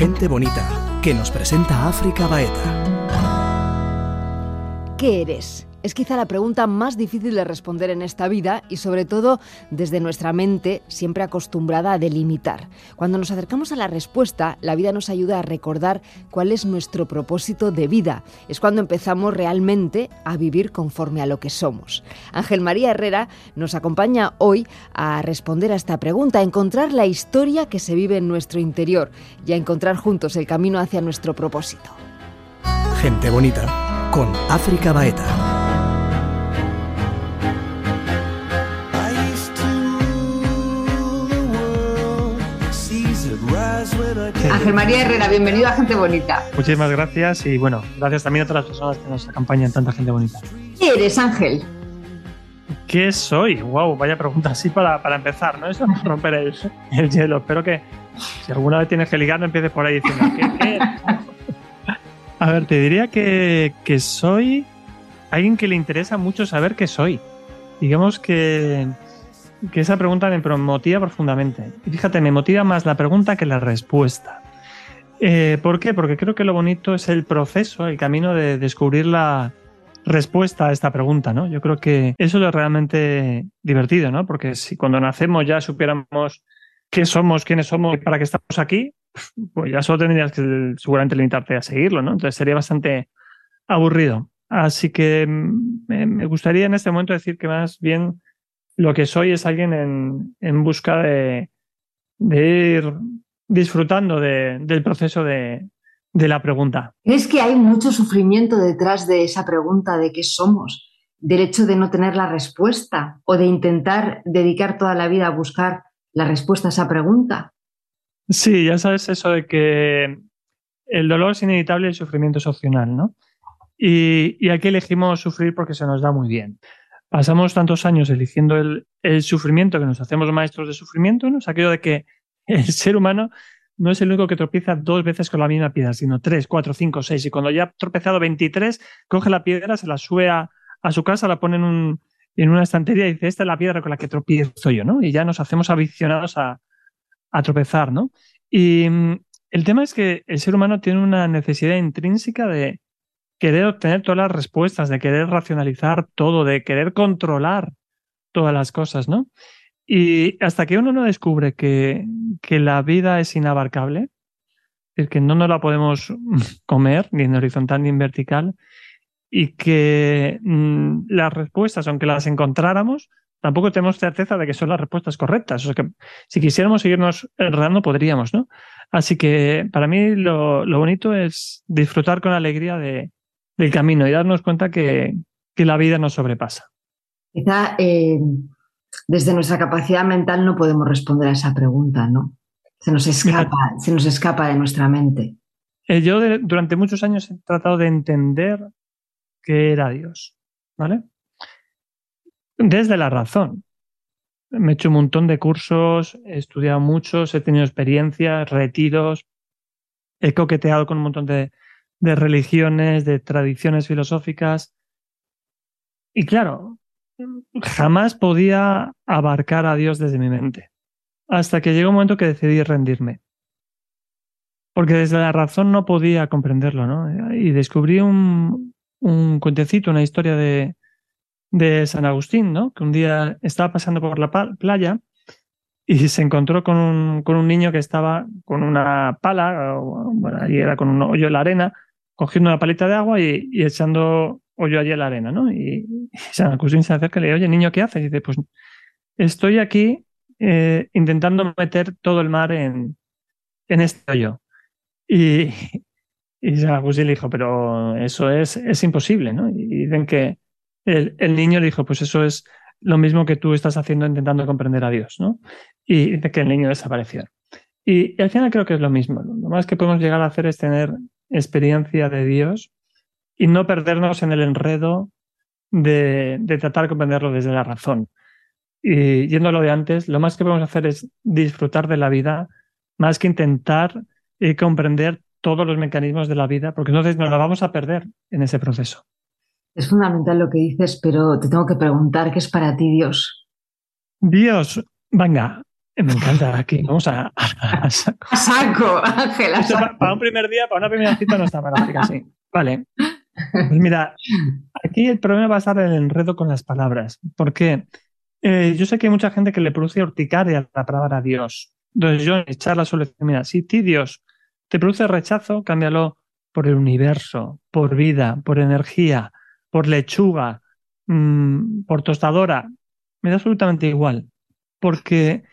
Gente Bonita, que nos presenta África Baeta. ¿Qué eres? Es quizá la pregunta más difícil de responder en esta vida y sobre todo desde nuestra mente siempre acostumbrada a delimitar. Cuando nos acercamos a la respuesta, la vida nos ayuda a recordar cuál es nuestro propósito de vida. Es cuando empezamos realmente a vivir conforme a lo que somos. Ángel María Herrera nos acompaña hoy a responder a esta pregunta, a encontrar la historia que se vive en nuestro interior y a encontrar juntos el camino hacia nuestro propósito. Gente bonita con África Baeta. Ángel María Herrera, bienvenido a Gente Bonita. Muchísimas gracias y bueno, gracias también a todas las personas que nos acompañan, tanta gente bonita. ¿Qué eres, Ángel? ¿Qué soy? Wow, vaya pregunta así para, para empezar, ¿no? Eso es romper el, el, hielo. Espero que si alguna vez tienes que ligar no empieces por ahí diciendo ¿qué, qué A ver, te diría que, que soy alguien que le interesa mucho saber qué soy. Digamos que que esa pregunta me motiva profundamente. Y fíjate, me motiva más la pregunta que la respuesta. Eh, ¿Por qué? Porque creo que lo bonito es el proceso, el camino de descubrir la respuesta a esta pregunta, ¿no? Yo creo que eso es realmente divertido, ¿no? Porque si cuando nacemos ya supiéramos qué somos, quiénes somos y para qué estamos aquí, pues ya solo tendrías que seguramente limitarte a seguirlo, ¿no? Entonces sería bastante aburrido. Así que mm, me gustaría en este momento decir que más bien lo que soy es alguien en, en busca de, ir disfrutando del proceso de, de la pregunta. ¿Es que hay mucho sufrimiento detrás de esa pregunta de qué somos? Del hecho de no tener la respuesta o de intentar dedicar toda la vida a buscar la respuesta a esa pregunta. Sí, ya sabes eso de que el dolor es inevitable y el sufrimiento es opcional, ¿no? Y, y aquí elegimos sufrir porque se nos da muy bien pasamos tantos años eligiendo el, sufrimiento, que nos hacemos maestros de sufrimiento, ¿no? aquello de que el ser humano no es el único que tropieza dos veces con la misma piedra, sino tres, cuatro, cinco, seis. Y cuando ya ha tropezado 23, coge la piedra, se la sube a, su casa, la pone en, un, en, una estantería y dice, esta es la piedra con la que tropiezo yo, ¿no? Y ya nos hacemos aficionados a, a tropezar, ¿no? Y mm, el tema es que el ser humano tiene una necesidad intrínseca de, querer obtener todas las respuestas, de querer racionalizar todo, de querer controlar todas las cosas, ¿no? Y hasta que uno no descubre que, que la vida es inabarcable, es que no nos la podemos comer, ni en horizontal ni en vertical, y que mm, las respuestas, aunque las encontráramos, tampoco tenemos certeza de que son las respuestas correctas. O sea que si quisiéramos seguirnos errando, podríamos, ¿no? Así que para mí lo, lo bonito es disfrutar con alegría de, del camino y darnos cuenta que, la vida nos sobrepasa. Quizá eh, desde nuestra capacidad mental no podemos responder a esa pregunta, ¿no? Se nos escapa, se nos escapa de nuestra mente. Eh, yo durante muchos años he tratado de entender qué era Dios, ¿vale? Desde la razón. Me he hecho un montón de cursos, he estudiado muchos, he tenido experiencias, retiros, he coqueteado con un montón de, de religiones, de tradiciones filosóficas. Y claro, jamás podía abarcar a Dios desde mi mente, hasta que llegó un momento que decidí rendirme. Porque desde la razón no podía comprenderlo, ¿no? Y descubrí un, un cuentecito, una historia de, de San Agustín, ¿no? Que un día estaba pasando por la playa y se encontró con un, con un niño que estaba con una pala, bueno, allí era con un hoyo en la arena, cogiendo una paleta de agua y, echando hoyo allí en la arena, ¿no? Y, San Agustín se acerca y le dice, oye, niño, ¿qué haces? Dice, pues estoy aquí eh, intentando meter todo el mar en, en este hoyo. Y, San Agustín le dijo, pero eso es, es imposible, ¿no? Y dicen que el, el, niño le dijo, pues eso es lo mismo que tú estás haciendo intentando comprender a Dios, ¿no? Y dice que el niño desapareció. Y, y, al final creo que es lo mismo. Lo más que podemos llegar a hacer es tener experiencia de Dios y no perdernos en el enredo de, tratar de comprenderlo desde la razón. Y yendo a lo de antes, lo más que podemos hacer es disfrutar de la vida, más que intentar eh, comprender todos los mecanismos de la vida, porque entonces nos la vamos a perder en ese proceso. Es fundamental lo que dices, pero te tengo que preguntar, ¿qué es para ti Dios? Dios, venga, Me encanta aquí. Vamos a, a, saco. A saco, Ángela. Para, un primer día, para una primera cita no está para sí. Vale. Pues mira, aquí el problema va a estar el enredo con las palabras. Porque eh, yo sé que hay mucha gente que le produce urticaria la palabra Dios. Entonces yo echar la solución, mira, si ti Dios te produce rechazo, cámbialo por el universo, por vida, por energía, por lechuga, mmm, por tostadora. Me da absolutamente igual. Porque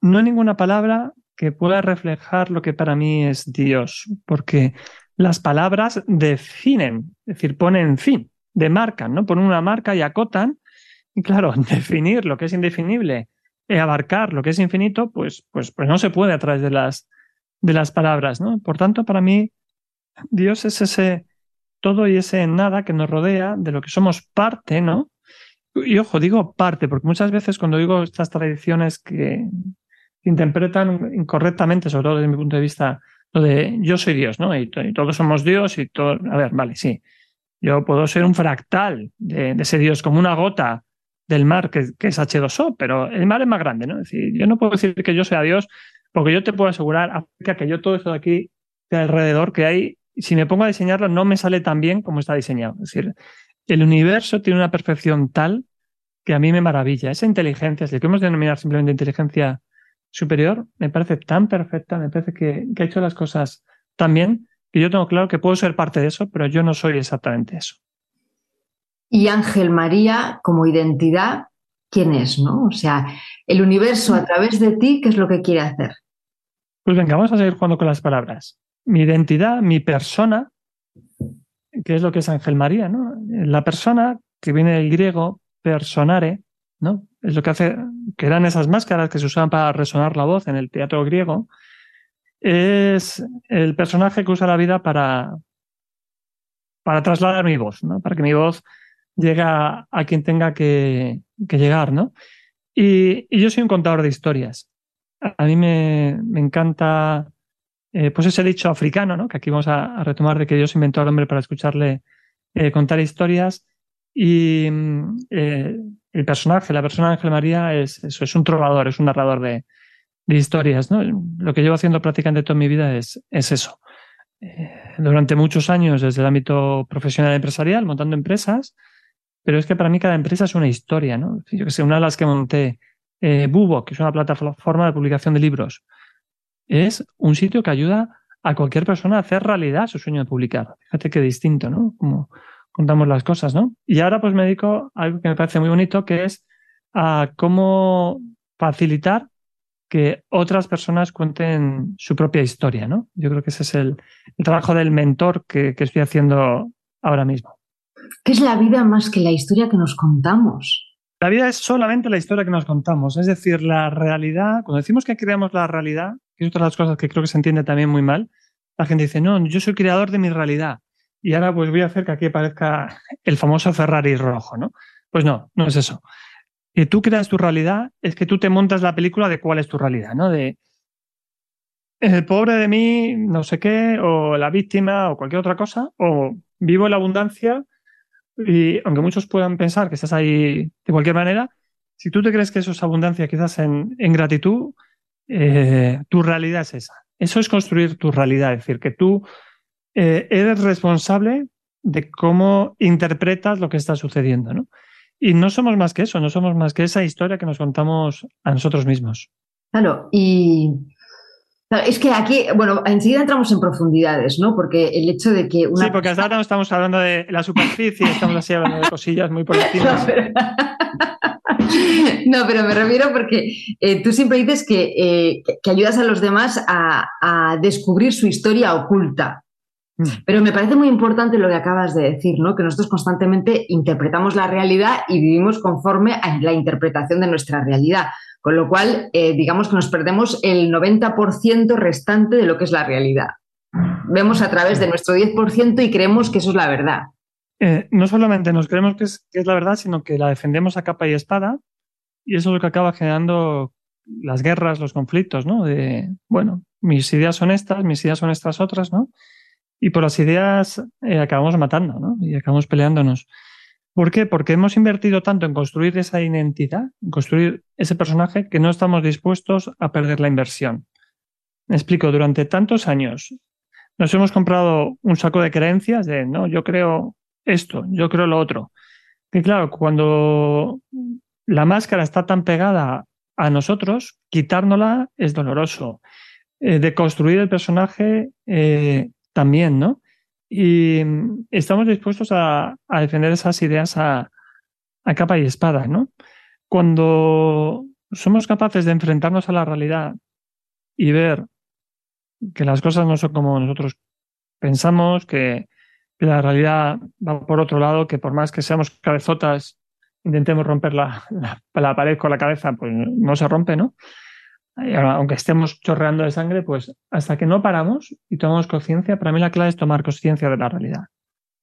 no hay ninguna palabra que pueda reflejar lo que para mí es Dios. Porque las palabras definen, es decir, ponen fin, demarcan, ¿no? Ponen una marca y acotan. Y claro, definir lo que es indefinible y abarcar lo que es infinito, pues, pues, pues no se puede a través de las, de las palabras, ¿no? Por tanto, para mí, Dios es ese todo y ese nada que nos rodea, de lo que somos parte, ¿no? Y ojo, digo parte, porque muchas veces cuando digo estas tradiciones que interpretan incorrectamente, sobre todo desde mi punto de vista, lo de yo soy Dios, ¿no? Y, todos somos Dios y todo. A ver, vale, sí. Yo puedo ser un fractal de, ese Dios, como una gota del mar que, es H2O, pero el mar es más grande, ¿no? Es decir, yo no puedo decir que yo sea Dios, porque yo te puedo asegurar que yo todo esto de aquí, de alrededor que hay, si me pongo a diseñarlo, no me sale tan bien como está diseñado. Es decir, el universo tiene una perfección tal que a mí me maravilla. Esa inteligencia, si le queremos denominar simplemente inteligencia superior me parece tan perfecta, me parece que, ha hecho las cosas tan bien que yo tengo claro que puedo ser parte de eso, pero yo no soy exactamente eso. Y Ángel María, como identidad, ¿quién es? ¿no? O sea, el universo a través de ti, ¿qué es lo que quiere hacer? Pues venga, vamos a seguir jugando con las palabras. Mi identidad, mi persona, que es lo que es Ángel María, ¿no? La persona, que viene del griego personare, ¿no? Es lo que hace, que eran esas máscaras que se usaban para resonar la voz en el teatro griego. Es el personaje que usa la vida para, para trasladar mi voz, ¿no? Para que mi voz llegue a, quien tenga que, llegar, ¿no? Y, yo soy un contador de historias. A mí me, encanta, eh, pues ese dicho africano, ¿no? Que aquí vamos a, retomar de que Dios inventó al hombre para escucharle eh, contar historias. Y mm, eh, el personaje, la persona Ángel María es eso, es un trovador, es un narrador de, historias. ¿no? Lo que llevo haciendo prácticamente toda mi vida es, es eso. Durante muchos años desde el ámbito profesional empresarial, montando empresas, pero es que para mí cada empresa es una historia. ¿no? Yo que sé, una de las que monté, Bubo, que es una plataforma de publicación de libros, es un sitio que ayuda a cualquier persona a hacer realidad su sueño de publicar. Fíjate qué distinto, ¿no? Como contamos las cosas, ¿no? Y ahora pues me dedico a algo que me parece muy bonito, que es a cómo facilitar que otras personas cuenten su propia historia, ¿no? Yo creo que ese es el, trabajo del mentor que, que, estoy haciendo ahora mismo. ¿Qué es la vida más que la historia que nos contamos? La vida es solamente la historia que nos contamos, es decir, la realidad, cuando decimos que creamos la realidad, que es otra de las cosas que creo que se entiende también muy mal, la gente dice, no, yo soy creador de mi realidad. Y ahora pues voy a hacer que aquí aparezca el famoso Ferrari rojo, ¿no? Pues no, no es eso. Que tú creas tu realidad es que tú te montas la película de cuál es tu realidad, ¿no? De el pobre de mí, no sé qué, o la víctima, o cualquier otra cosa, o vivo en la abundancia, y aunque muchos puedan pensar que estás ahí de cualquier manera, si tú te crees que eso es abundancia, quizás en, en gratitud, eh, tu realidad es esa. Eso es construir tu realidad, es decir, que tú eh, eres responsable de cómo interpretas lo que está sucediendo, ¿no? Y no somos más que eso, no somos más que esa historia que nos contamos a nosotros mismos. Claro, y es que aquí, bueno, enseguida entramos en profundidades, ¿no? Porque el hecho de que una... Sí, porque hasta ahora no estamos hablando de la superficie, estamos así hablando de cosillas muy por. No, pero... me refiero porque eh, tú siempre dices que, eh, que, ayudas a los demás a, a descubrir su historia oculta. Mm. Pero me parece muy importante lo que acabas de decir, ¿no? Que nosotros constantemente interpretamos la realidad y vivimos conforme a la interpretación de nuestra realidad. Con lo cual, eh, digamos que nos perdemos el 90% restante de lo que es la realidad. Vemos a través de nuestro 10% y creemos que eso es la verdad. Eh, no solamente nos creemos que es, la verdad, sino que la defendemos a capa y espada. Y eso es lo que acaba generando las guerras, los conflictos, ¿no? De, bueno, mis ideas son estas, mis ideas son estas otras, ¿no? y por las ideas eh, acabamos matando, ¿no? Y acabamos peleándonos. ¿Por qué? Porque hemos invertido tanto en construir esa identidad, en construir ese personaje, que no estamos dispuestos a perder la inversión. Me explico, durante tantos años nos hemos comprado un saco de creencias de, no, yo creo esto, yo creo lo otro. Que claro, cuando la máscara está tan pegada a nosotros, quitárnosla es doloroso. Eh, de construir el personaje eh, también, ¿no? Y estamos dispuestos a, defender esas ideas a, capa y espada, ¿no? Cuando somos capaces de enfrentarnos a la realidad y ver que las cosas no son como nosotros pensamos, que, la realidad va por otro lado, que por más que seamos cabezotas, intentemos romper la, la pared con la cabeza, pues no se rompe, ¿no? Aunque estemos chorreando de sangre, pues hasta que no paramos y tomamos conciencia, para mí la clave es tomar conciencia de la realidad.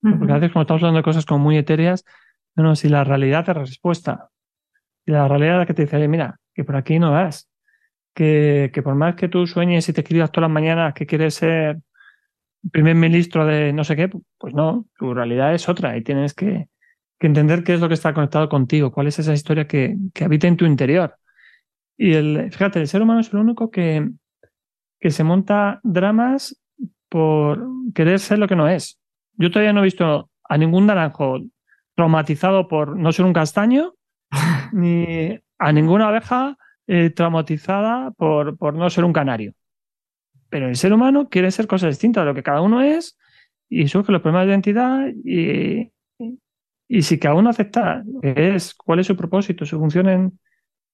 Porque a veces como estamos hablando de cosas como muy etéreas, no, si la realidad es la respuesta, y la realidad es la que te dice, mira, que por aquí no vas, que, que por más que tú sueñes y te escribas todas las mañanas que quieres ser primer ministro de no sé qué, pues no, tu realidad es otra y tienes que, que entender qué es lo que está conectado contigo, cuál es esa historia que, que habita en tu interior. Y el, fíjate, el ser humano es el único que, que se monta dramas por querer ser lo que no es. Yo todavía no he visto a ningún naranjo traumatizado por no ser un castaño, ni a ninguna abeja eh, traumatizada por, por no ser un canario. Pero el ser humano quiere ser cosas distintas de lo que cada uno es y surgen los problemas de identidad y, y si cada uno acepta es, cuál es su propósito, su función en,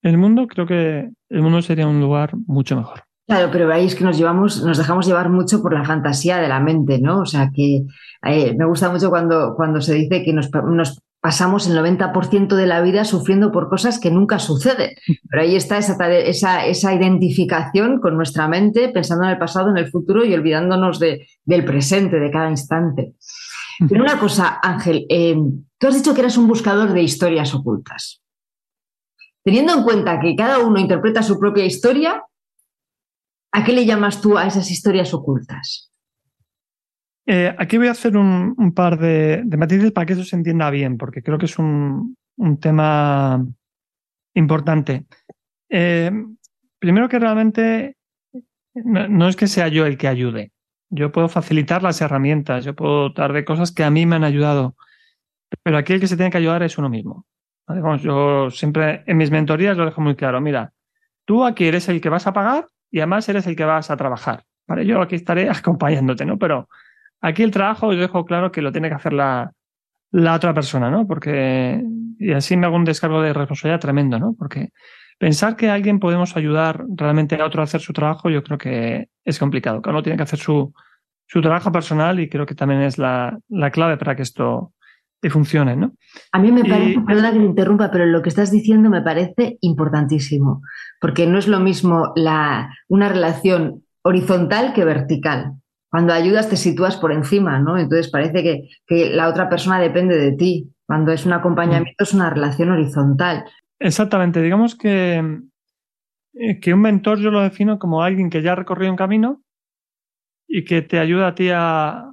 el mundo, creo que el mundo sería un lugar mucho mejor. Claro, pero ahí es que nos llevamos, nos dejamos llevar mucho por la fantasía de la mente, ¿no? O sea que eh, me gusta mucho cuando, cuando se dice que nos, pasamos el 90% de la vida sufriendo por cosas que nunca suceden. Pero ahí está esa, identificación con nuestra mente, pensando en el pasado, en el futuro y olvidándonos de, del presente, de cada instante. Pero una cosa, Ángel, eh, tú has dicho que eras un buscador de historias ocultas. Teniendo en cuenta que cada uno interpreta su propia historia, ¿a qué le llamas tú a esas historias ocultas? Eh, aquí voy a hacer un, par de, matices para que eso se entienda bien, porque creo que es un, tema importante. Eh, primero que realmente no, es que sea yo el que ayude. Yo puedo facilitar las herramientas, yo puedo dar de cosas que a mí me han ayudado, pero aquí el que se tiene que ayudar es uno mismo yo siempre en mis mentorías lo dejo muy claro. Mira, tú aquí eres el que vas a pagar y además eres el que vas a trabajar. ¿vale? Yo aquí estaré acompañándote, ¿no? Pero aquí el trabajo yo dejo claro que lo tiene que hacer la, la otra persona, ¿no? Porque y así me hago un descargo de responsabilidad tremendo, ¿no? Porque pensar que alguien podemos ayudar realmente a otro a hacer su trabajo, yo creo que es complicado. Cada uno tiene que hacer su, su trabajo personal y creo que también es la, la clave para que esto y funcionen, ¿no? A mí me parece, perdona que me interrumpa, pero lo que estás diciendo me parece importantísimo, porque no es lo mismo la, una relación horizontal que vertical. Cuando ayudas te sitúas por encima, ¿no? Entonces parece que, que la otra persona depende de ti. Cuando es un acompañamiento es una relación horizontal. Exactamente. Digamos que, eh, que un mentor yo lo defino como alguien que ya ha recorrido un camino y que te ayuda a ti a,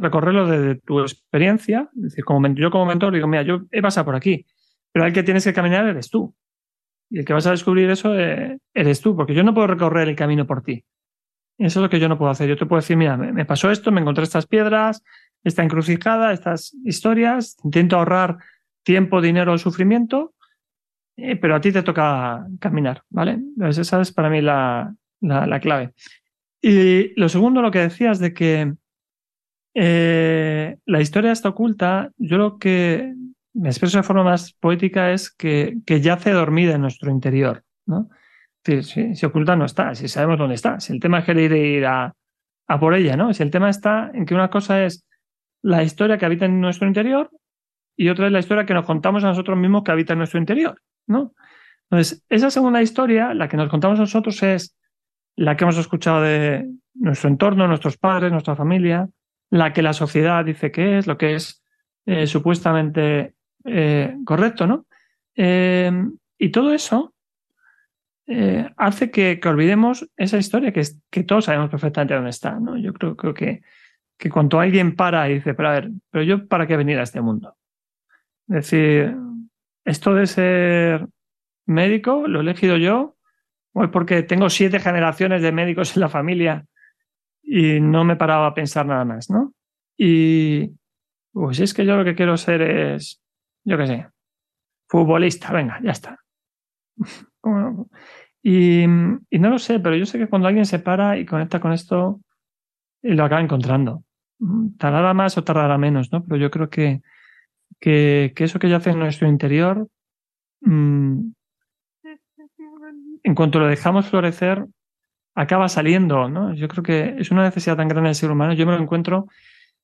recorrerlo desde tu experiencia. Es decir, como yo como mentor digo, mira, yo he pasado por aquí, pero el que tienes que caminar eres tú. Y el que vas a descubrir eso eh, eres tú, porque yo no puedo recorrer el camino por ti. Eso es lo que yo no puedo hacer. Yo te puedo decir, mira, me, pasó esto, me encontré estas piedras, esta encrucijada, estas historias, intento ahorrar tiempo, dinero o sufrimiento, eh, pero a ti te toca caminar, ¿vale? Entonces esa es para mí la, la, la clave. Y lo segundo, lo que decías de que eh, la historia está oculta. Yo lo que me expreso de forma más poética es que, que yace dormida en nuestro interior. ¿no? Si, si, oculta no está, si sabemos dónde está. Si el tema es querer ir a, a por ella, ¿no? Si el tema está en que una cosa es la historia que habita en nuestro interior y otra es la historia que nos contamos a nosotros mismos que habita en nuestro interior, ¿no? Entonces, esa segunda historia, la que nos contamos nosotros, es la que hemos escuchado de nuestro entorno, nuestros padres, nuestra familia, la que la sociedad dice que es, lo que es eh, supuestamente eh, correcto, ¿no? Eh, y todo eso hace que, olvidemos esa historia que, que todos sabemos perfectamente dónde está, ¿no? Yo creo, que, que cuando alguien para y dice, pero a ver, pero yo para qué venir a este mundo? Es decir, esto de ser médico lo he elegido yo, o es porque tengo siete generaciones de médicos en la familia y no me paraba a pensar nada más, ¿no? Y pues es que yo lo que quiero ser es, yo qué sé, futbolista, venga, ya está. y, y, no lo sé, pero yo sé que cuando alguien se para y conecta con esto, lo acaba encontrando. Tardará más o tardará menos, ¿no? Pero yo creo que, que, que eso que yace en nuestro interior, mmm, en cuanto lo dejamos florecer, acaba saliendo, ¿no? Yo creo que es una necesidad tan grande del ser humano. Yo me lo encuentro,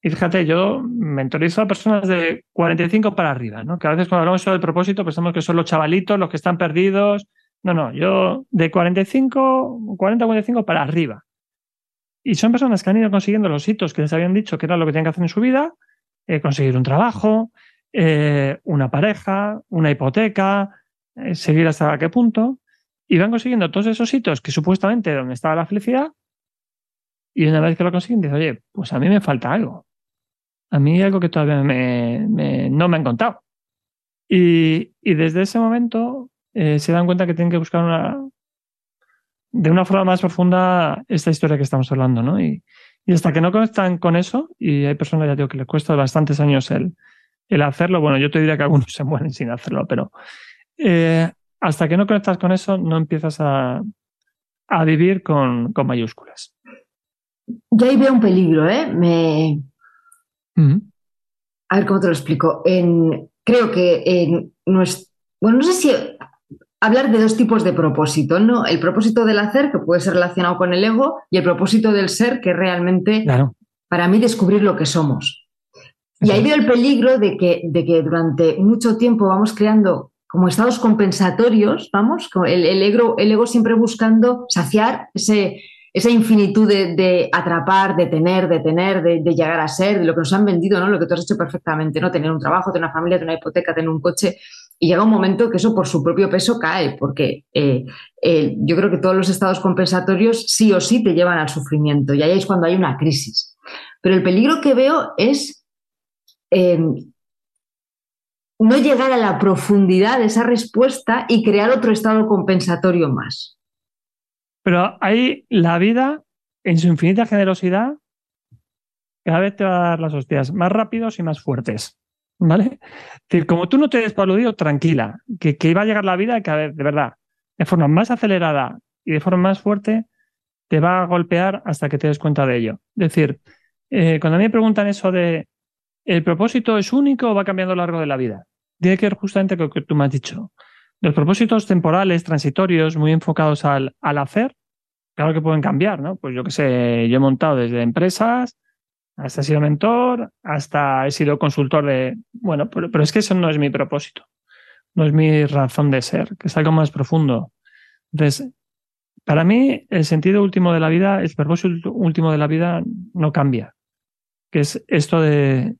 y fíjate, yo mentorizo a personas de 45 para arriba, ¿no? Que a veces cuando hablamos del propósito pensamos que son los chavalitos, los que están perdidos. No, no, yo de 45, 40, 45 para arriba. Y son personas que han ido consiguiendo los hitos que les habían dicho que era lo que tenían que hacer en su vida, eh, conseguir un trabajo, eh, una pareja, una hipoteca, eh, seguir hasta qué punto y van consiguiendo todos esos hitos que supuestamente donde estaba la felicidad. Y una vez que lo consiguen, dice, oye, pues a mí me falta algo. A mí algo que todavía me, no me han contado. Y, y desde ese momento eh, se dan cuenta que tienen que buscar una, de una forma más profunda esta historia que estamos hablando, ¿no? Y, y hasta que no conectan con eso, y hay personas, ya digo, que les cuesta bastantes años el, el hacerlo, bueno, yo te diría que algunos se mueren sin hacerlo, pero eh, hasta que no conectas con eso, no empiezas a, a vivir con, con, mayúsculas. Yo ahí veo un peligro, ¿eh? Me... A ver cómo te lo explico. En, creo que en nuestro... Bueno, no sé si hablar de dos tipos de propósito, ¿no? El propósito del hacer, que puede ser relacionado con el ego, y el propósito del ser, que realmente, claro. para mí, descubrir lo que somos. Y ahí veo el peligro de que, de que durante mucho tiempo vamos creando como estados compensatorios, vamos, el, ego, siempre buscando saciar esa infinitud de, atrapar, de tener, de tener, de, de, llegar a ser, de lo que nos han vendido, ¿no? Lo que tú has hecho perfectamente, ¿no? Tener un trabajo, tener una familia, tener una hipoteca, tener un coche. Y llega un momento que eso por su propio peso cae, porque eh, eh, yo creo que todos los estados compensatorios sí o sí te llevan al sufrimiento, y ahí es cuando hay una crisis. Pero el peligro que veo es eh, no llegar a la profundidad de esa respuesta y crear otro estado compensatorio más. Pero ahí la vida, en su infinita generosidad, cada vez te va a dar las hostias más rápidos y más fuertes. ¿Vale? Es decir, como tú no te des tranquila, que, que iba a llegar la vida que, a ver, de verdad, de forma más acelerada y de forma más fuerte, te va a golpear hasta que te des cuenta de ello. Es decir, eh, cuando a mí me preguntan eso de ¿El propósito es único o va cambiando a lo largo de la vida? Tiene que ver justamente con lo que tú me has dicho. Los propósitos temporales, transitorios, muy enfocados al, al hacer, claro que pueden cambiar, ¿no? Pues yo qué sé, yo he montado desde empresas, hasta he sido mentor, hasta he sido consultor de... Bueno, pero, pero es que eso no es mi propósito, no es mi razón de ser, que es algo más profundo. Entonces, para mí, el sentido último de la vida, el propósito último de la vida no cambia, que es esto de,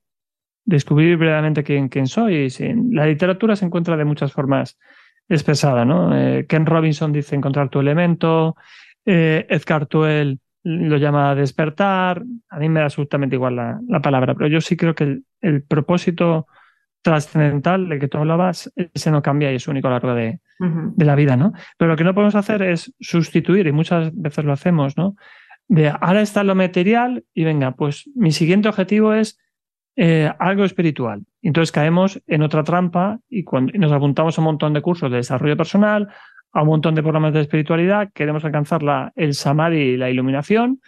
descubrir brevemente quién, quién soy. La literatura se encuentra de muchas formas expresada, ¿no? Eh, Ken Robinson dice encontrar tu elemento, eh, Edgar Tuell lo llama despertar, a mí me da absolutamente igual la, la palabra, pero yo sí creo que el, el propósito trascendental del que tú hablabas, ese no cambia y es único a lo largo de, uh -huh. de, la vida, ¿no? Pero lo que no podemos hacer es sustituir, y muchas veces lo hacemos, ¿no? De ahora está lo material y venga, pues mi siguiente objetivo es eh, algo espiritual. Entonces caemos en otra trampa y, cuando, y nos apuntamos a un montón de cursos de desarrollo personal, a un montón de programas de espiritualidad, queremos alcanzar la, el samadhi y la iluminación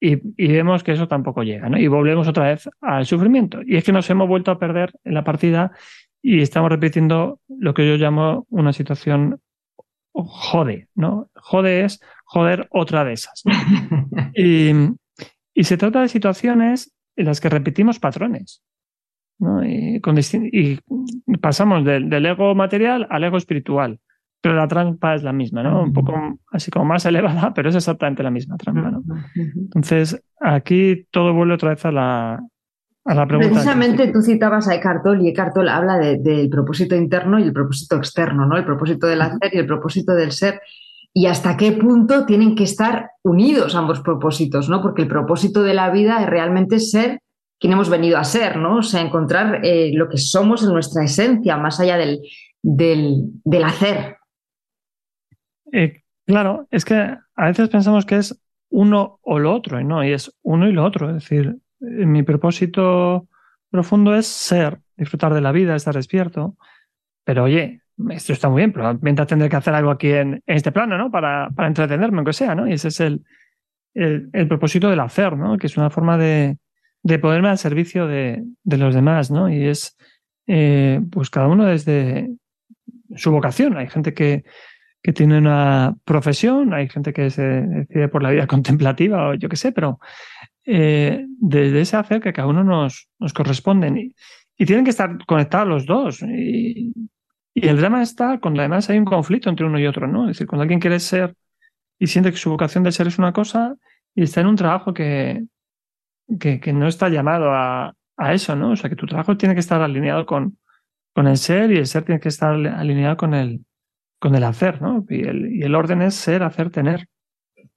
y, y, vemos que eso tampoco llega, ¿no? Y volvemos otra vez al sufrimiento. Y es que nos hemos vuelto a perder en la partida y estamos repitiendo lo que yo llamo una situación jode, ¿no? Jode es joder otra de esas. y, y se trata de situaciones en las que repetimos patrones. ¿no? Y, con y, pasamos del, del, ego material al ego espiritual. Pero la trampa es la misma, ¿no? Un poco así como más elevada, pero es exactamente la misma trampa, ¿no? Entonces, aquí todo vuelve otra vez a la, a la pregunta. Precisamente tú citabas a Eckhart Tolle y Eckhart Tolle habla del de, propósito interno y el propósito externo, ¿no? El propósito del hacer y el propósito del ser y hasta qué punto tienen que estar unidos ambos propósitos, ¿no? Porque el propósito de la vida es realmente ser quién hemos venido a ser, ¿no? O sea, encontrar eh, lo que somos en nuestra esencia, más allá del, del, hacer. Eh, claro, es que a veces pensamos que es uno o lo otro, y no, y es uno y lo otro. Es decir, mi propósito profundo es ser, disfrutar de la vida, estar despierto. Pero oye, esto está muy bien, pero mientras tendré que hacer algo aquí en, este plano, ¿no? Para, para, entretenerme, aunque sea, ¿no? Y ese es el, el, propósito del hacer, ¿no? Que es una forma de, de ponerme al servicio de, de, los demás, ¿no? Y es, eh, pues cada uno desde su vocación. Hay gente que, que tiene una profesión, hay gente que se decide por la vida contemplativa o yo qué sé, pero eh, desde ese hacer que cada uno nos, nos corresponden. Y, y, tienen que estar conectados los dos. Y, y el drama está cuando además hay un conflicto entre uno y otro, ¿no? Es decir, cuando alguien quiere ser y siente que su vocación de ser es una cosa y está en un trabajo que, que, no está llamado a, a, eso, ¿no? O sea, que tu trabajo tiene que estar alineado con, con el ser y el ser tiene que estar alineado con el, con el hacer, ¿no? Y el, y el orden es ser, hacer, tener.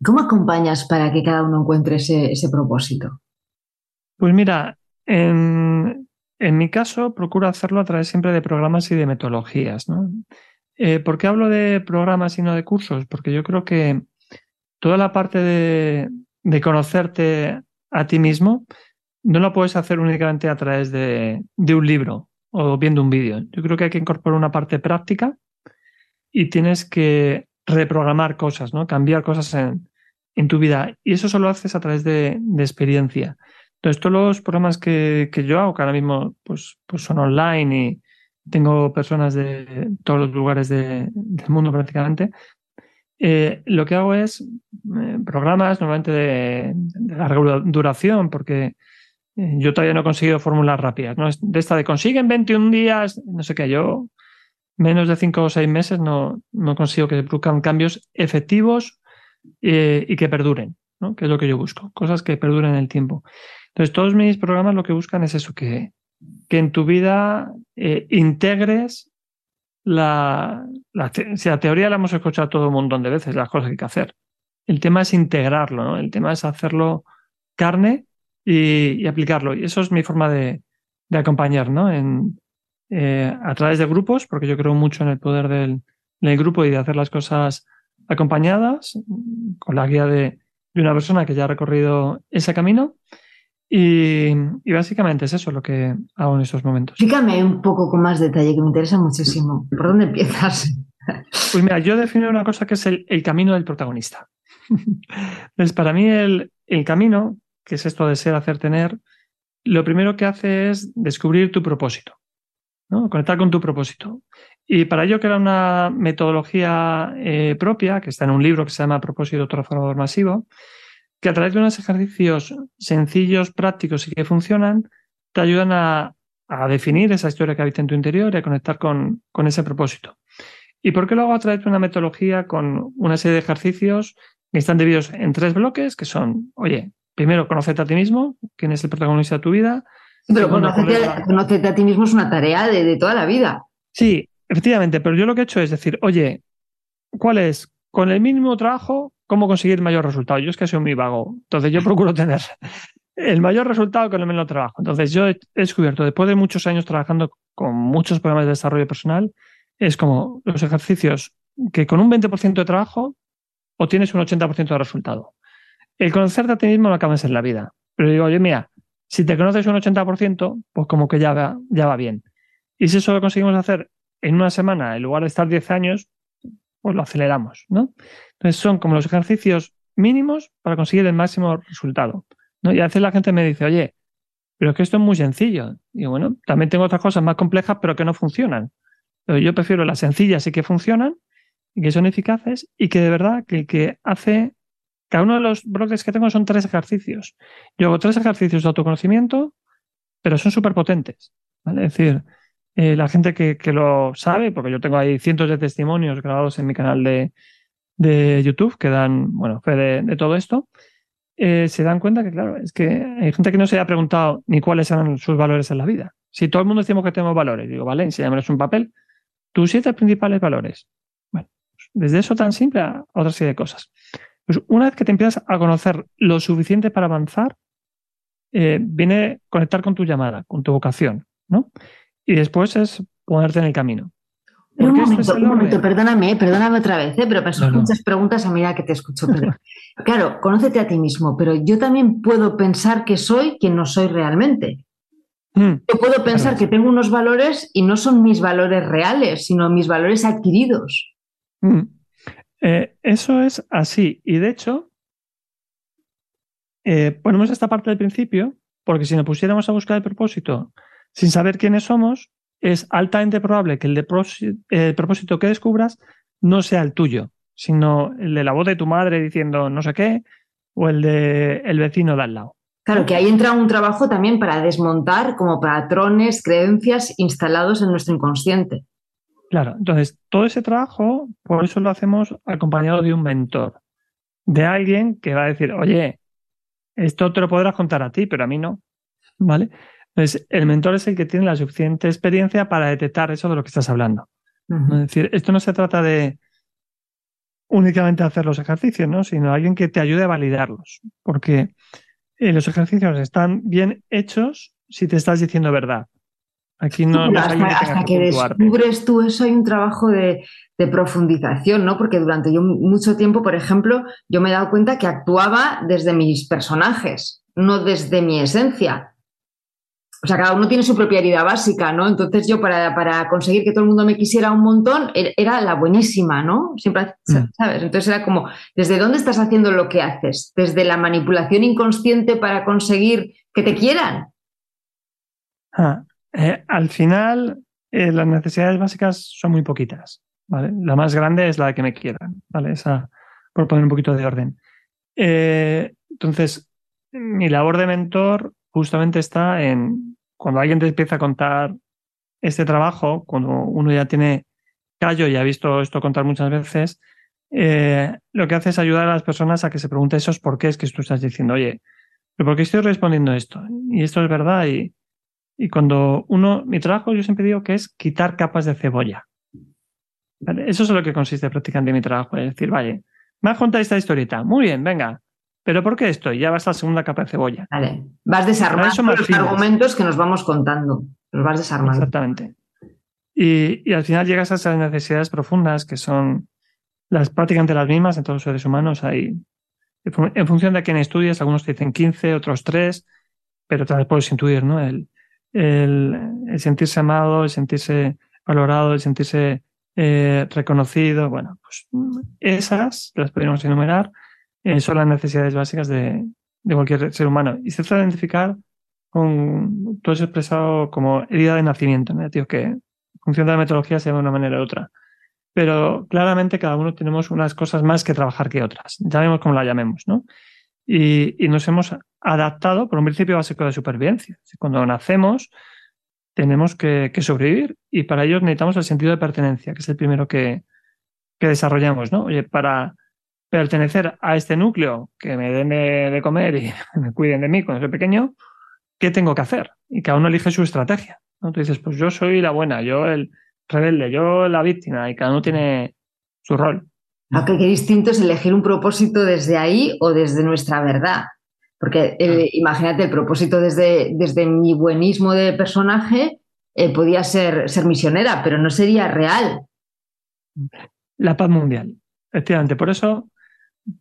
¿Cómo acompañas para que cada uno encuentre ese, ese propósito? Pues mira, en, en mi caso, procuro hacerlo a través siempre de programas y de metodologías. Eh, ¿Por qué hablo de programas y no de cursos? Porque yo creo que toda la parte de, conocerte a ti mismo no la puedes hacer únicamente a través de, un libro o viendo un vídeo. Yo creo que hay que incorporar una parte práctica y tienes que reprogramar cosas, ¿no? cambiar cosas en, en tu vida. Y eso solo haces a través de, de experiencia. Entonces, todos los programas que, que, yo hago, que ahora mismo pues, pues son online y tengo personas de todos los lugares del mundo prácticamente, eh, lo que hago es eh, programas normalmente de, larga duración, porque eh, yo todavía no he conseguido fórmulas rápidas. ¿no? De esta de consiguen 21 días, no sé qué, yo menos de 5 o 6 meses no, no consigo que se produzcan cambios efectivos y que perduren, ¿no? que es lo que yo busco, cosas que perduren en el tiempo. Entonces, todos mis programas lo que buscan es eso, que, que en tu vida eh, integres la, teoría la hemos escuchado todo un montón de veces, las cosas que hay que hacer. El tema es integrarlo, ¿no? El tema es hacerlo carne y, aplicarlo. Y eso es mi forma de, de acompañar, ¿no? En, eh, a través de grupos, porque yo creo mucho en el poder del, del, grupo y de hacer las cosas acompañadas, con la guía de, de una persona que ya ha recorrido ese camino. Y, básicamente es eso lo que hago en estos momentos. Explícame un poco con más detalle, que me interesa muchísimo. ¿Por dónde empiezas? Pues mira, yo defino una cosa que es el, camino del protagonista. Entonces, para mí el, el, camino, que es esto de ser, hacer, tener, lo primero que hace es descubrir tu propósito, ¿no? conectar con tu propósito. Y para ello, era una metodología eh, propia, que está en un libro que se llama Propósito Transformador Masivo, que a través de unos ejercicios sencillos, prácticos y que funcionan, te ayudan a, definir esa historia que habita en tu interior y a conectar con, con, ese propósito. ¿Y por qué lo hago a través de una metodología con una serie de ejercicios que están divididos en tres bloques, que son, oye, primero, conocerte a ti mismo, quién es el protagonista de tu vida. Pero conocerte, a ti mismo es una tarea de, de toda la vida. Sí, efectivamente, pero yo lo que he hecho es decir, oye, ¿cuál es? Con el mínimo trabajo, cómo conseguir mayor resultado. Yo es que soy muy vago, entonces yo procuro tener el mayor resultado con el menor trabajo. Entonces yo he descubierto, después de muchos años trabajando con muchos programas de desarrollo personal, es como los ejercicios que con un 20% de trabajo obtienes un 80% de resultado. El conocerte a ti mismo no acabas en la vida. Pero digo, oye, mira, si te conoces un 80%, pues como que ya va, ya va bien. Y si eso lo conseguimos hacer en una semana, en lugar de estar 10 años, pues lo aceleramos, ¿no? Entonces son como los ejercicios mínimos para conseguir el máximo resultado. ¿no? Y a veces la gente me dice, oye, pero es que esto es muy sencillo. Y bueno, también tengo otras cosas más complejas, pero que no funcionan. Pero yo prefiero las sencillas y que funcionan, y que son eficaces, y que de verdad que, que hace. Cada uno de los bloques que tengo son tres ejercicios. Yo hago tres ejercicios de autoconocimiento, pero son súper potentes. ¿vale? Es decir, eh, la gente que, que, lo sabe, porque yo tengo ahí cientos de testimonios grabados en mi canal de, de YouTube que dan, bueno, fe de, todo esto, eh, se dan cuenta que, claro, es que hay gente que no se haya preguntado ni cuáles eran sus valores en la vida. Si todo el mundo decimos que tenemos valores, digo, vale, enséñamelos un papel, tus siete principales valores. Bueno, pues desde eso tan simple a otra serie de cosas. Pues una vez que te empiezas a conocer lo suficiente para avanzar, eh, viene conectar con tu llamada, con tu vocación, ¿no? Y después es ponerte en el camino. un momento, un momento, perdóname, perdóname otra vez, ¿eh? pero me muchas preguntas a medida que te escucho. claro, conócete a ti mismo, pero yo también puedo pensar que soy quien no soy realmente. Mm. Yo puedo pensar que tengo unos valores y no son mis valores reales, sino mis valores adquiridos. Mm. Eh, eso es así. Y de hecho, eh, ponemos esta parte del principio, porque si nos pusiéramos a buscar el propósito sin saber quiénes somos, es altamente probable que el, el propósito que descubras no sea el tuyo, sino el de la voz de tu madre diciendo no sé qué, o el de el vecino de al lado. Claro, que ahí entra un trabajo también para desmontar como patrones, creencias instalados en nuestro inconsciente. Claro, entonces todo ese trabajo, por eso lo hacemos acompañado de un mentor, de alguien que va a decir, oye, esto te lo podrás contar a ti, pero a mí no, ¿vale? Entonces, el mentor es el que tiene la suficiente experiencia para detectar eso de lo que estás hablando. Es decir, esto no se trata de únicamente hacer los ejercicios, ¿no? Sino alguien que te ayude a validarlos, porque eh, los ejercicios están bien hechos si te estás diciendo verdad. Aquí no, hasta, que, descubres tú eso hay un trabajo de, profundización, ¿no? Porque durante yo mucho tiempo, por ejemplo, yo me he dado cuenta que actuaba desde mis personajes, no desde mi esencia. O sea, cada uno tiene su propia herida básica, ¿no? Entonces yo para, para conseguir que todo el mundo me quisiera un montón, er, era la buenísima, ¿no? Siempre, mm. ¿sabes? Entonces era como, ¿desde dónde estás haciendo lo que haces? ¿Desde la manipulación inconsciente para conseguir que te quieran? Ah, eh, al final, eh, las necesidades básicas son muy poquitas. ¿vale? La más grande es la de que me quieran, ¿vale? Esa, por poner un poquito de orden. Eh, entonces, mi labor de mentor justamente está en cuando alguien te empieza a contar este trabajo, cuando uno ya tiene callo y ha visto esto contar muchas veces, lo que hace es ayudar a las personas a que se pregunten esos por qué es que tú estás diciendo, oye, ¿pero por qué estoy respondiendo esto? Y esto es verdad y, y cuando uno, mi trabajo yo siempre digo que es quitar capas de cebolla. Eso es lo que consiste prácticamente mi trabajo. Es decir, vale, me has contado esta historieta. Muy bien, venga. ¿Pero por qué esto? Ya vas a la segunda capa de cebolla. Vale. Vas desarmando los argumentos que nos vamos contando. Los vas desarmando. Exactamente. Y, y, al final llegas a esas necesidades profundas que son las prácticamente las mismas en todos los seres humanos. Hay, en función de quién estudias, algunos te dicen 15, otros 3, pero tal vez puedes intuir, ¿no? El, el, sentirse amado, el sentirse valorado, el sentirse eh, reconocido. Bueno, pues esas las podríamos enumerar, eh, son las necesidades básicas de, de, cualquier ser humano. Y se trata de identificar con todo eso expresado como herida de nacimiento, ¿no? Tío, que en función de la metodología se de una manera u otra. Pero claramente cada uno tenemos unas cosas más que trabajar que otras. Llamemos como la llamemos, ¿no? y, nos hemos adaptado por un principio básico de supervivencia. Cuando nacemos tenemos que, sobrevivir y para ello necesitamos el sentido de pertenencia, que es el primero que, desarrollamos. ¿no? Oye, para pertenecer a este núcleo, que me den de, comer y me cuiden de mí cuando soy pequeño, ¿qué tengo que hacer? Y cada uno elige su estrategia. ¿no? Tú dices, pues yo soy la buena, yo el rebelde, yo la víctima, y cada uno tiene su rol. Aunque qué distinto es elegir un propósito desde ahí o desde nuestra verdad. Porque eh, imagínate, el propósito desde, desde mi buenismo de personaje eh, podía ser, ser misionera, pero no sería real. La paz mundial, efectivamente. Por eso,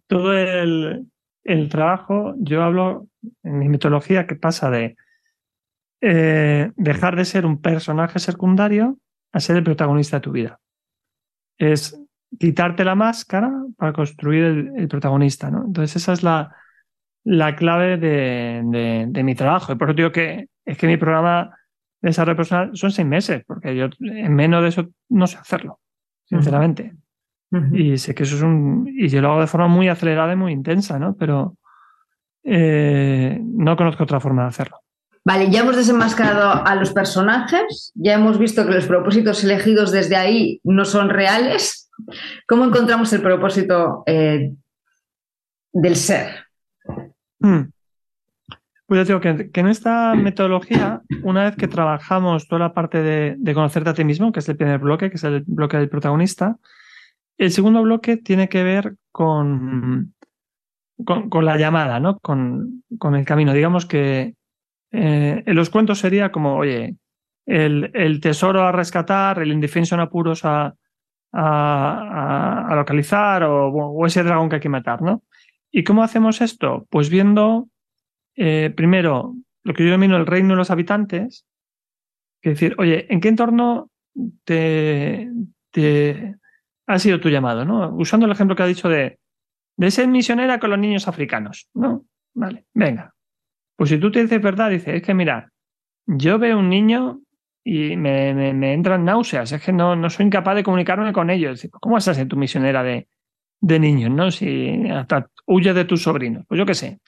todo el, trabajo, yo hablo en mi mitología que pasa de eh, dejar de ser un personaje secundario a ser el protagonista de tu vida. Es quitarte la máscara para construir el, protagonista, ¿no? Entonces esa es la, la clave de, de, mi trabajo. Y por eso digo que es que mi programa de desarrollo personal son seis meses, porque yo en menos de eso no sé hacerlo, sinceramente. Y sé que eso es un... Y yo lo hago de forma muy acelerada y muy intensa, ¿no? Pero eh, no conozco otra forma de hacerlo. Vale, ya hemos desenmascarado a los personajes, ya hemos visto que los propósitos elegidos desde ahí no son reales. ¿Cómo encontramos el propósito eh, del ser? Hmm. Pues yo digo que, en esta metodología, una vez que trabajamos toda la parte de, conocerte a ti mismo, que es el primer bloque, que es el bloque del protagonista, el segundo bloque tiene que ver con, con, la llamada, ¿no? Con, con, el camino. Digamos que Eh, en los cuentos sería como, oye, el, tesoro a rescatar, el indefenso en apuros a, a, localizar o, ese dragón que hay que matar, ¿no? ¿Y cómo hacemos esto? Pues viendo, eh, primero, lo que yo denomino el reino de los habitantes, que decir, oye, ¿en qué entorno te, te ha sido tu llamado? ¿no? Usando el ejemplo que ha dicho de, de ser misionera con los niños africanos, ¿no? Vale, venga. Pues si tú te dices verdad, dices, es que mira, yo veo un niño y me, me, entran náuseas, es que no, no soy incapaz de comunicarme con ellos. ¿Cómo vas a ser tu misionera de, de niños, no? Si hasta huye de tus sobrinos, pues yo qué sé.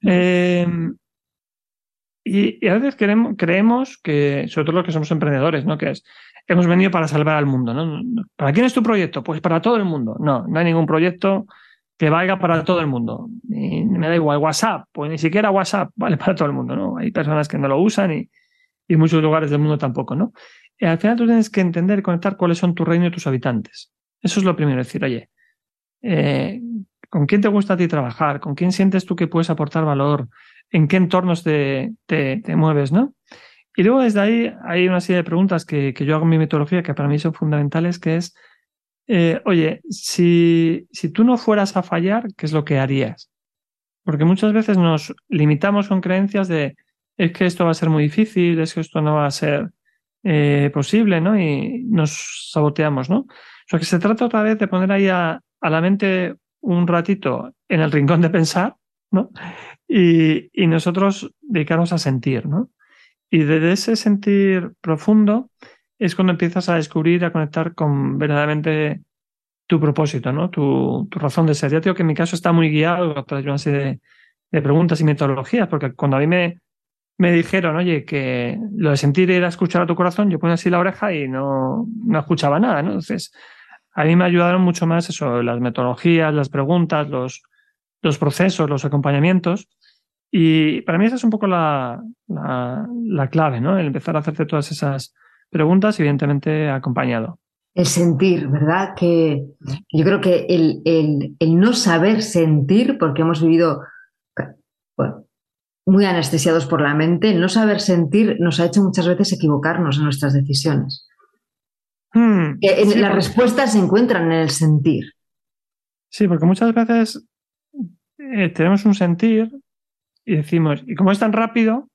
Em, y, a veces creemos, que, sobre todo los que somos emprendedores, ¿no? Que es, hemos venido para salvar al mundo, ¿no? ¿Para quién es tu proyecto? Pues para todo el mundo. No, no hay ningún proyecto que valga para todo el mundo. Y me da igual WhatsApp, pues ni siquiera WhatsApp vale para todo el mundo, ¿no? Hay personas que no lo usan y, y muchos lugares del mundo tampoco, ¿no? Y al final tú tienes que entender y conectar cuáles son tu reino y tus habitantes. Eso es lo primero, decir, oye, eh, ¿con quién te gusta a ti trabajar? ¿Con quién sientes tú que puedes aportar valor? ¿En qué entornos te, te, mueves, no? Y luego desde ahí hay una serie de preguntas que, que yo hago en mi metodología que para mí son fundamentales, que es, eh, oye, si, si tú no fueras a fallar, ¿qué es lo que harías? Porque muchas veces nos limitamos con creencias de es que esto va a ser muy difícil, es que esto no va a ser eh, posible, ¿no? Y nos saboteamos, ¿no? O sea, que se trata otra vez de poner ahí a, a la mente un ratito en el rincón de pensar, Y, nosotros dedicarnos a sentir, ¿no? Y desde ese sentir profundo, es cuando empiezas a descubrir, a conectar con verdaderamente tu propósito, ¿no? Tu, tu razón de ser. Ya digo que en mi caso está muy guiado a través de una serie de, preguntas y metodologías, porque cuando a mí me, me dijeron, oye, que lo de sentir era escuchar a tu corazón, yo ponía así la oreja y no, no escuchaba nada, ¿no? Entonces, a mí me ayudaron mucho más eso, las metodologías, las preguntas, los, los procesos, los acompañamientos. Y para mí esa es un poco la, la, la clave, ¿no? El empezar a hacerte todas esas preguntas, evidentemente acompañado. El sentir, ¿verdad? Que yo creo que el, el, no saber sentir, porque hemos vivido muy anestesiados por la mente, el no saber sentir nos ha hecho muchas veces equivocarnos en nuestras decisiones. Hmm, las respuestas se encuentran en el sentir. Sí, porque muchas veces eh, tenemos un sentir y decimos, y como es tan rápido,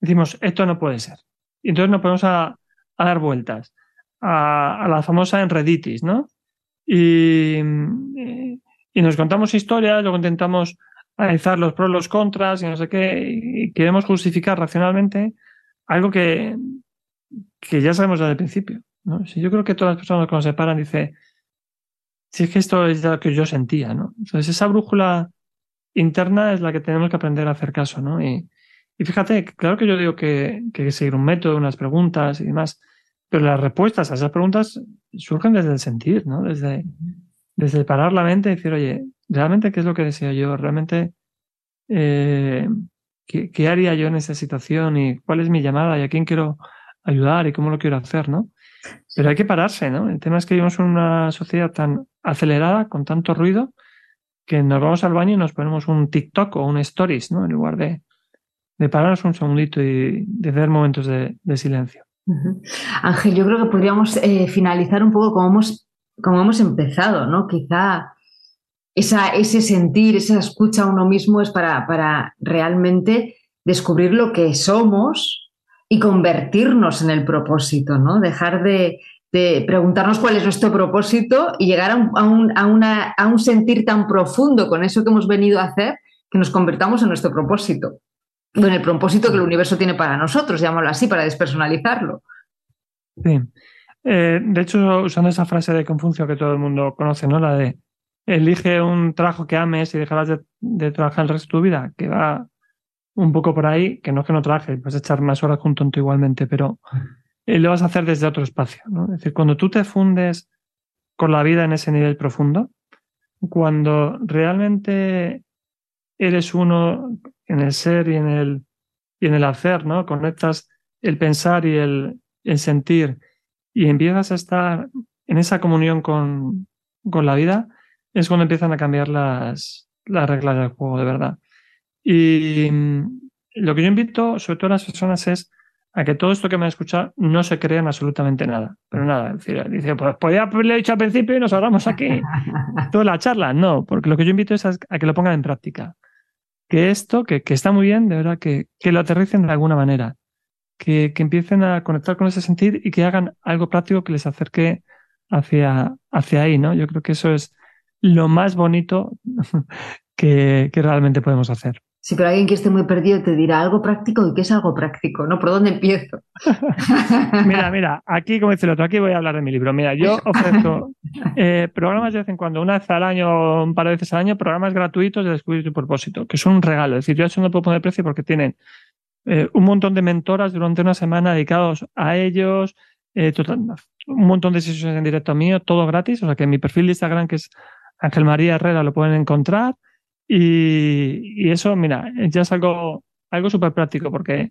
decimos, esto no puede ser. Y entonces nos ponemos a, dar vueltas a, la famosa enreditis, ¿no? Y, y, nos contamos historias, luego intentamos analizar los pros, los contras y no sé qué, y queremos justificar racionalmente algo que, que ya sabemos desde el principio. yo creo que todas las personas cuando se paran dicen, si es que esto es lo que yo sentía, ¿no? Entonces esa brújula interna es la que tenemos que aprender a hacer caso, ¿no? Y, fíjate, claro que yo digo que, hay que seguir un método, unas preguntas y demás, pero las respuestas a esas preguntas surgen desde el sentir, ¿no? Desde, desde parar la mente y decir, oye, ¿realmente qué es lo que deseo yo? ¿Realmente eh, ¿qué, ¿qué, haría yo en esa situación? ¿Y cuál es mi llamada? ¿Y a quién quiero ayudar? ¿Y cómo lo quiero hacer? ¿no? Pero hay que pararse, ¿no? El tema es que vivimos en una sociedad tan acelerada, con tanto ruido, que nos vamos al baño y nos ponemos un TikTok o un Stories, ¿no? En lugar de, de pararnos un segundito y de hacer momentos de, silencio. Ángel, yo creo que podríamos eh, finalizar un poco como hemos, como hemos empezado, ¿no? Quizá esa, ese sentir, esa escucha a uno mismo es para, para realmente descubrir lo que somos y convertirnos en el propósito, ¿no? Dejar de, de preguntarnos cuál es nuestro propósito y llegar a un, a, una, a un sentir tan profundo con eso que hemos venido a hacer que nos convertamos en nuestro propósito en el propósito que el universo tiene para nosotros, llamémoslo así, para despersonalizarlo. Sí. Eh, de hecho, usando esa frase de Confucio que todo el mundo conoce, ¿no? La de elige un trabajo que ames y dejarás de, trabajar el resto de tu vida, que va un poco por ahí, que no es que no trabajes, vas a echar más horas con tonto igualmente, pero eh, lo vas a hacer desde otro espacio, ¿no? Es decir, cuando tú te fundes con la vida en ese nivel profundo, cuando realmente eres uno en el ser y en el, y en el hacer, ¿no? Conectas el pensar y el, el sentir y empiezas a estar en esa comunión con, con la vida, es cuando empiezan a cambiar las, las reglas del juego, de verdad. Y lo que yo invito, sobre todo a las personas, es a que todo esto que me han escuchado no se crean absolutamente nada. Pero nada, dice, pues podía haberle dicho al principio y nos ahorramos aquí toda la charla. No, porque lo que yo invito es a, que lo pongan en práctica. Que esto, que, que está muy bien, de verdad, que, que, lo aterricen de alguna manera. Que, que empiecen a conectar con ese sentir y que hagan algo práctico que les acerque hacia, hacia ahí, ¿no? Yo creo que eso es lo más bonito que, que realmente podemos hacer. Sí, pero alguien que esté muy perdido te dirá algo práctico y qué es algo práctico, ¿no? ¿Por dónde empiezo? mira, mira, aquí, como dice el otro, aquí voy a hablar de mi libro. Mira, yo ofrezco eh, programas de vez en cuando, una vez al año, un par de veces al año, programas gratuitos de descubrir tu propósito, que son un regalo. Es decir, yo eso no puedo poner precio porque tienen eh, un montón de mentoras durante una semana dedicados a ellos, eh, un montón de sesiones en directo mío, todo gratis. O sea que en mi perfil de Instagram, que es Ángel María Herrera, lo pueden encontrar. Y, eso, mira, ya es algo, algo súper práctico porque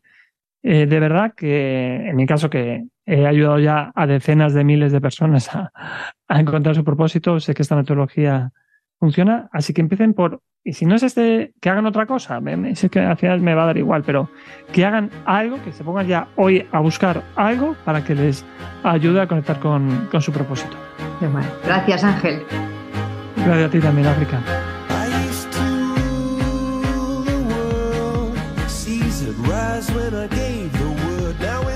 eh, de verdad que en mi caso que he ayudado ya a decenas de miles de personas a, encontrar su propósito, sé que esta metodología funciona, así que empiecen por, y si no es este, que hagan otra cosa, sé que al final me va a dar igual, pero que hagan algo, que se pongan ya hoy a buscar algo para que les ayude a conectar con, con su propósito. Gracias Ángel. Gracias a ti también, África.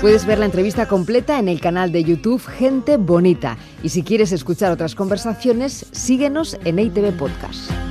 Puedes ver la entrevista completa en el canal de YouTube Gente Bonita. Y si quieres escuchar otras conversaciones, síguenos en ITV Podcast.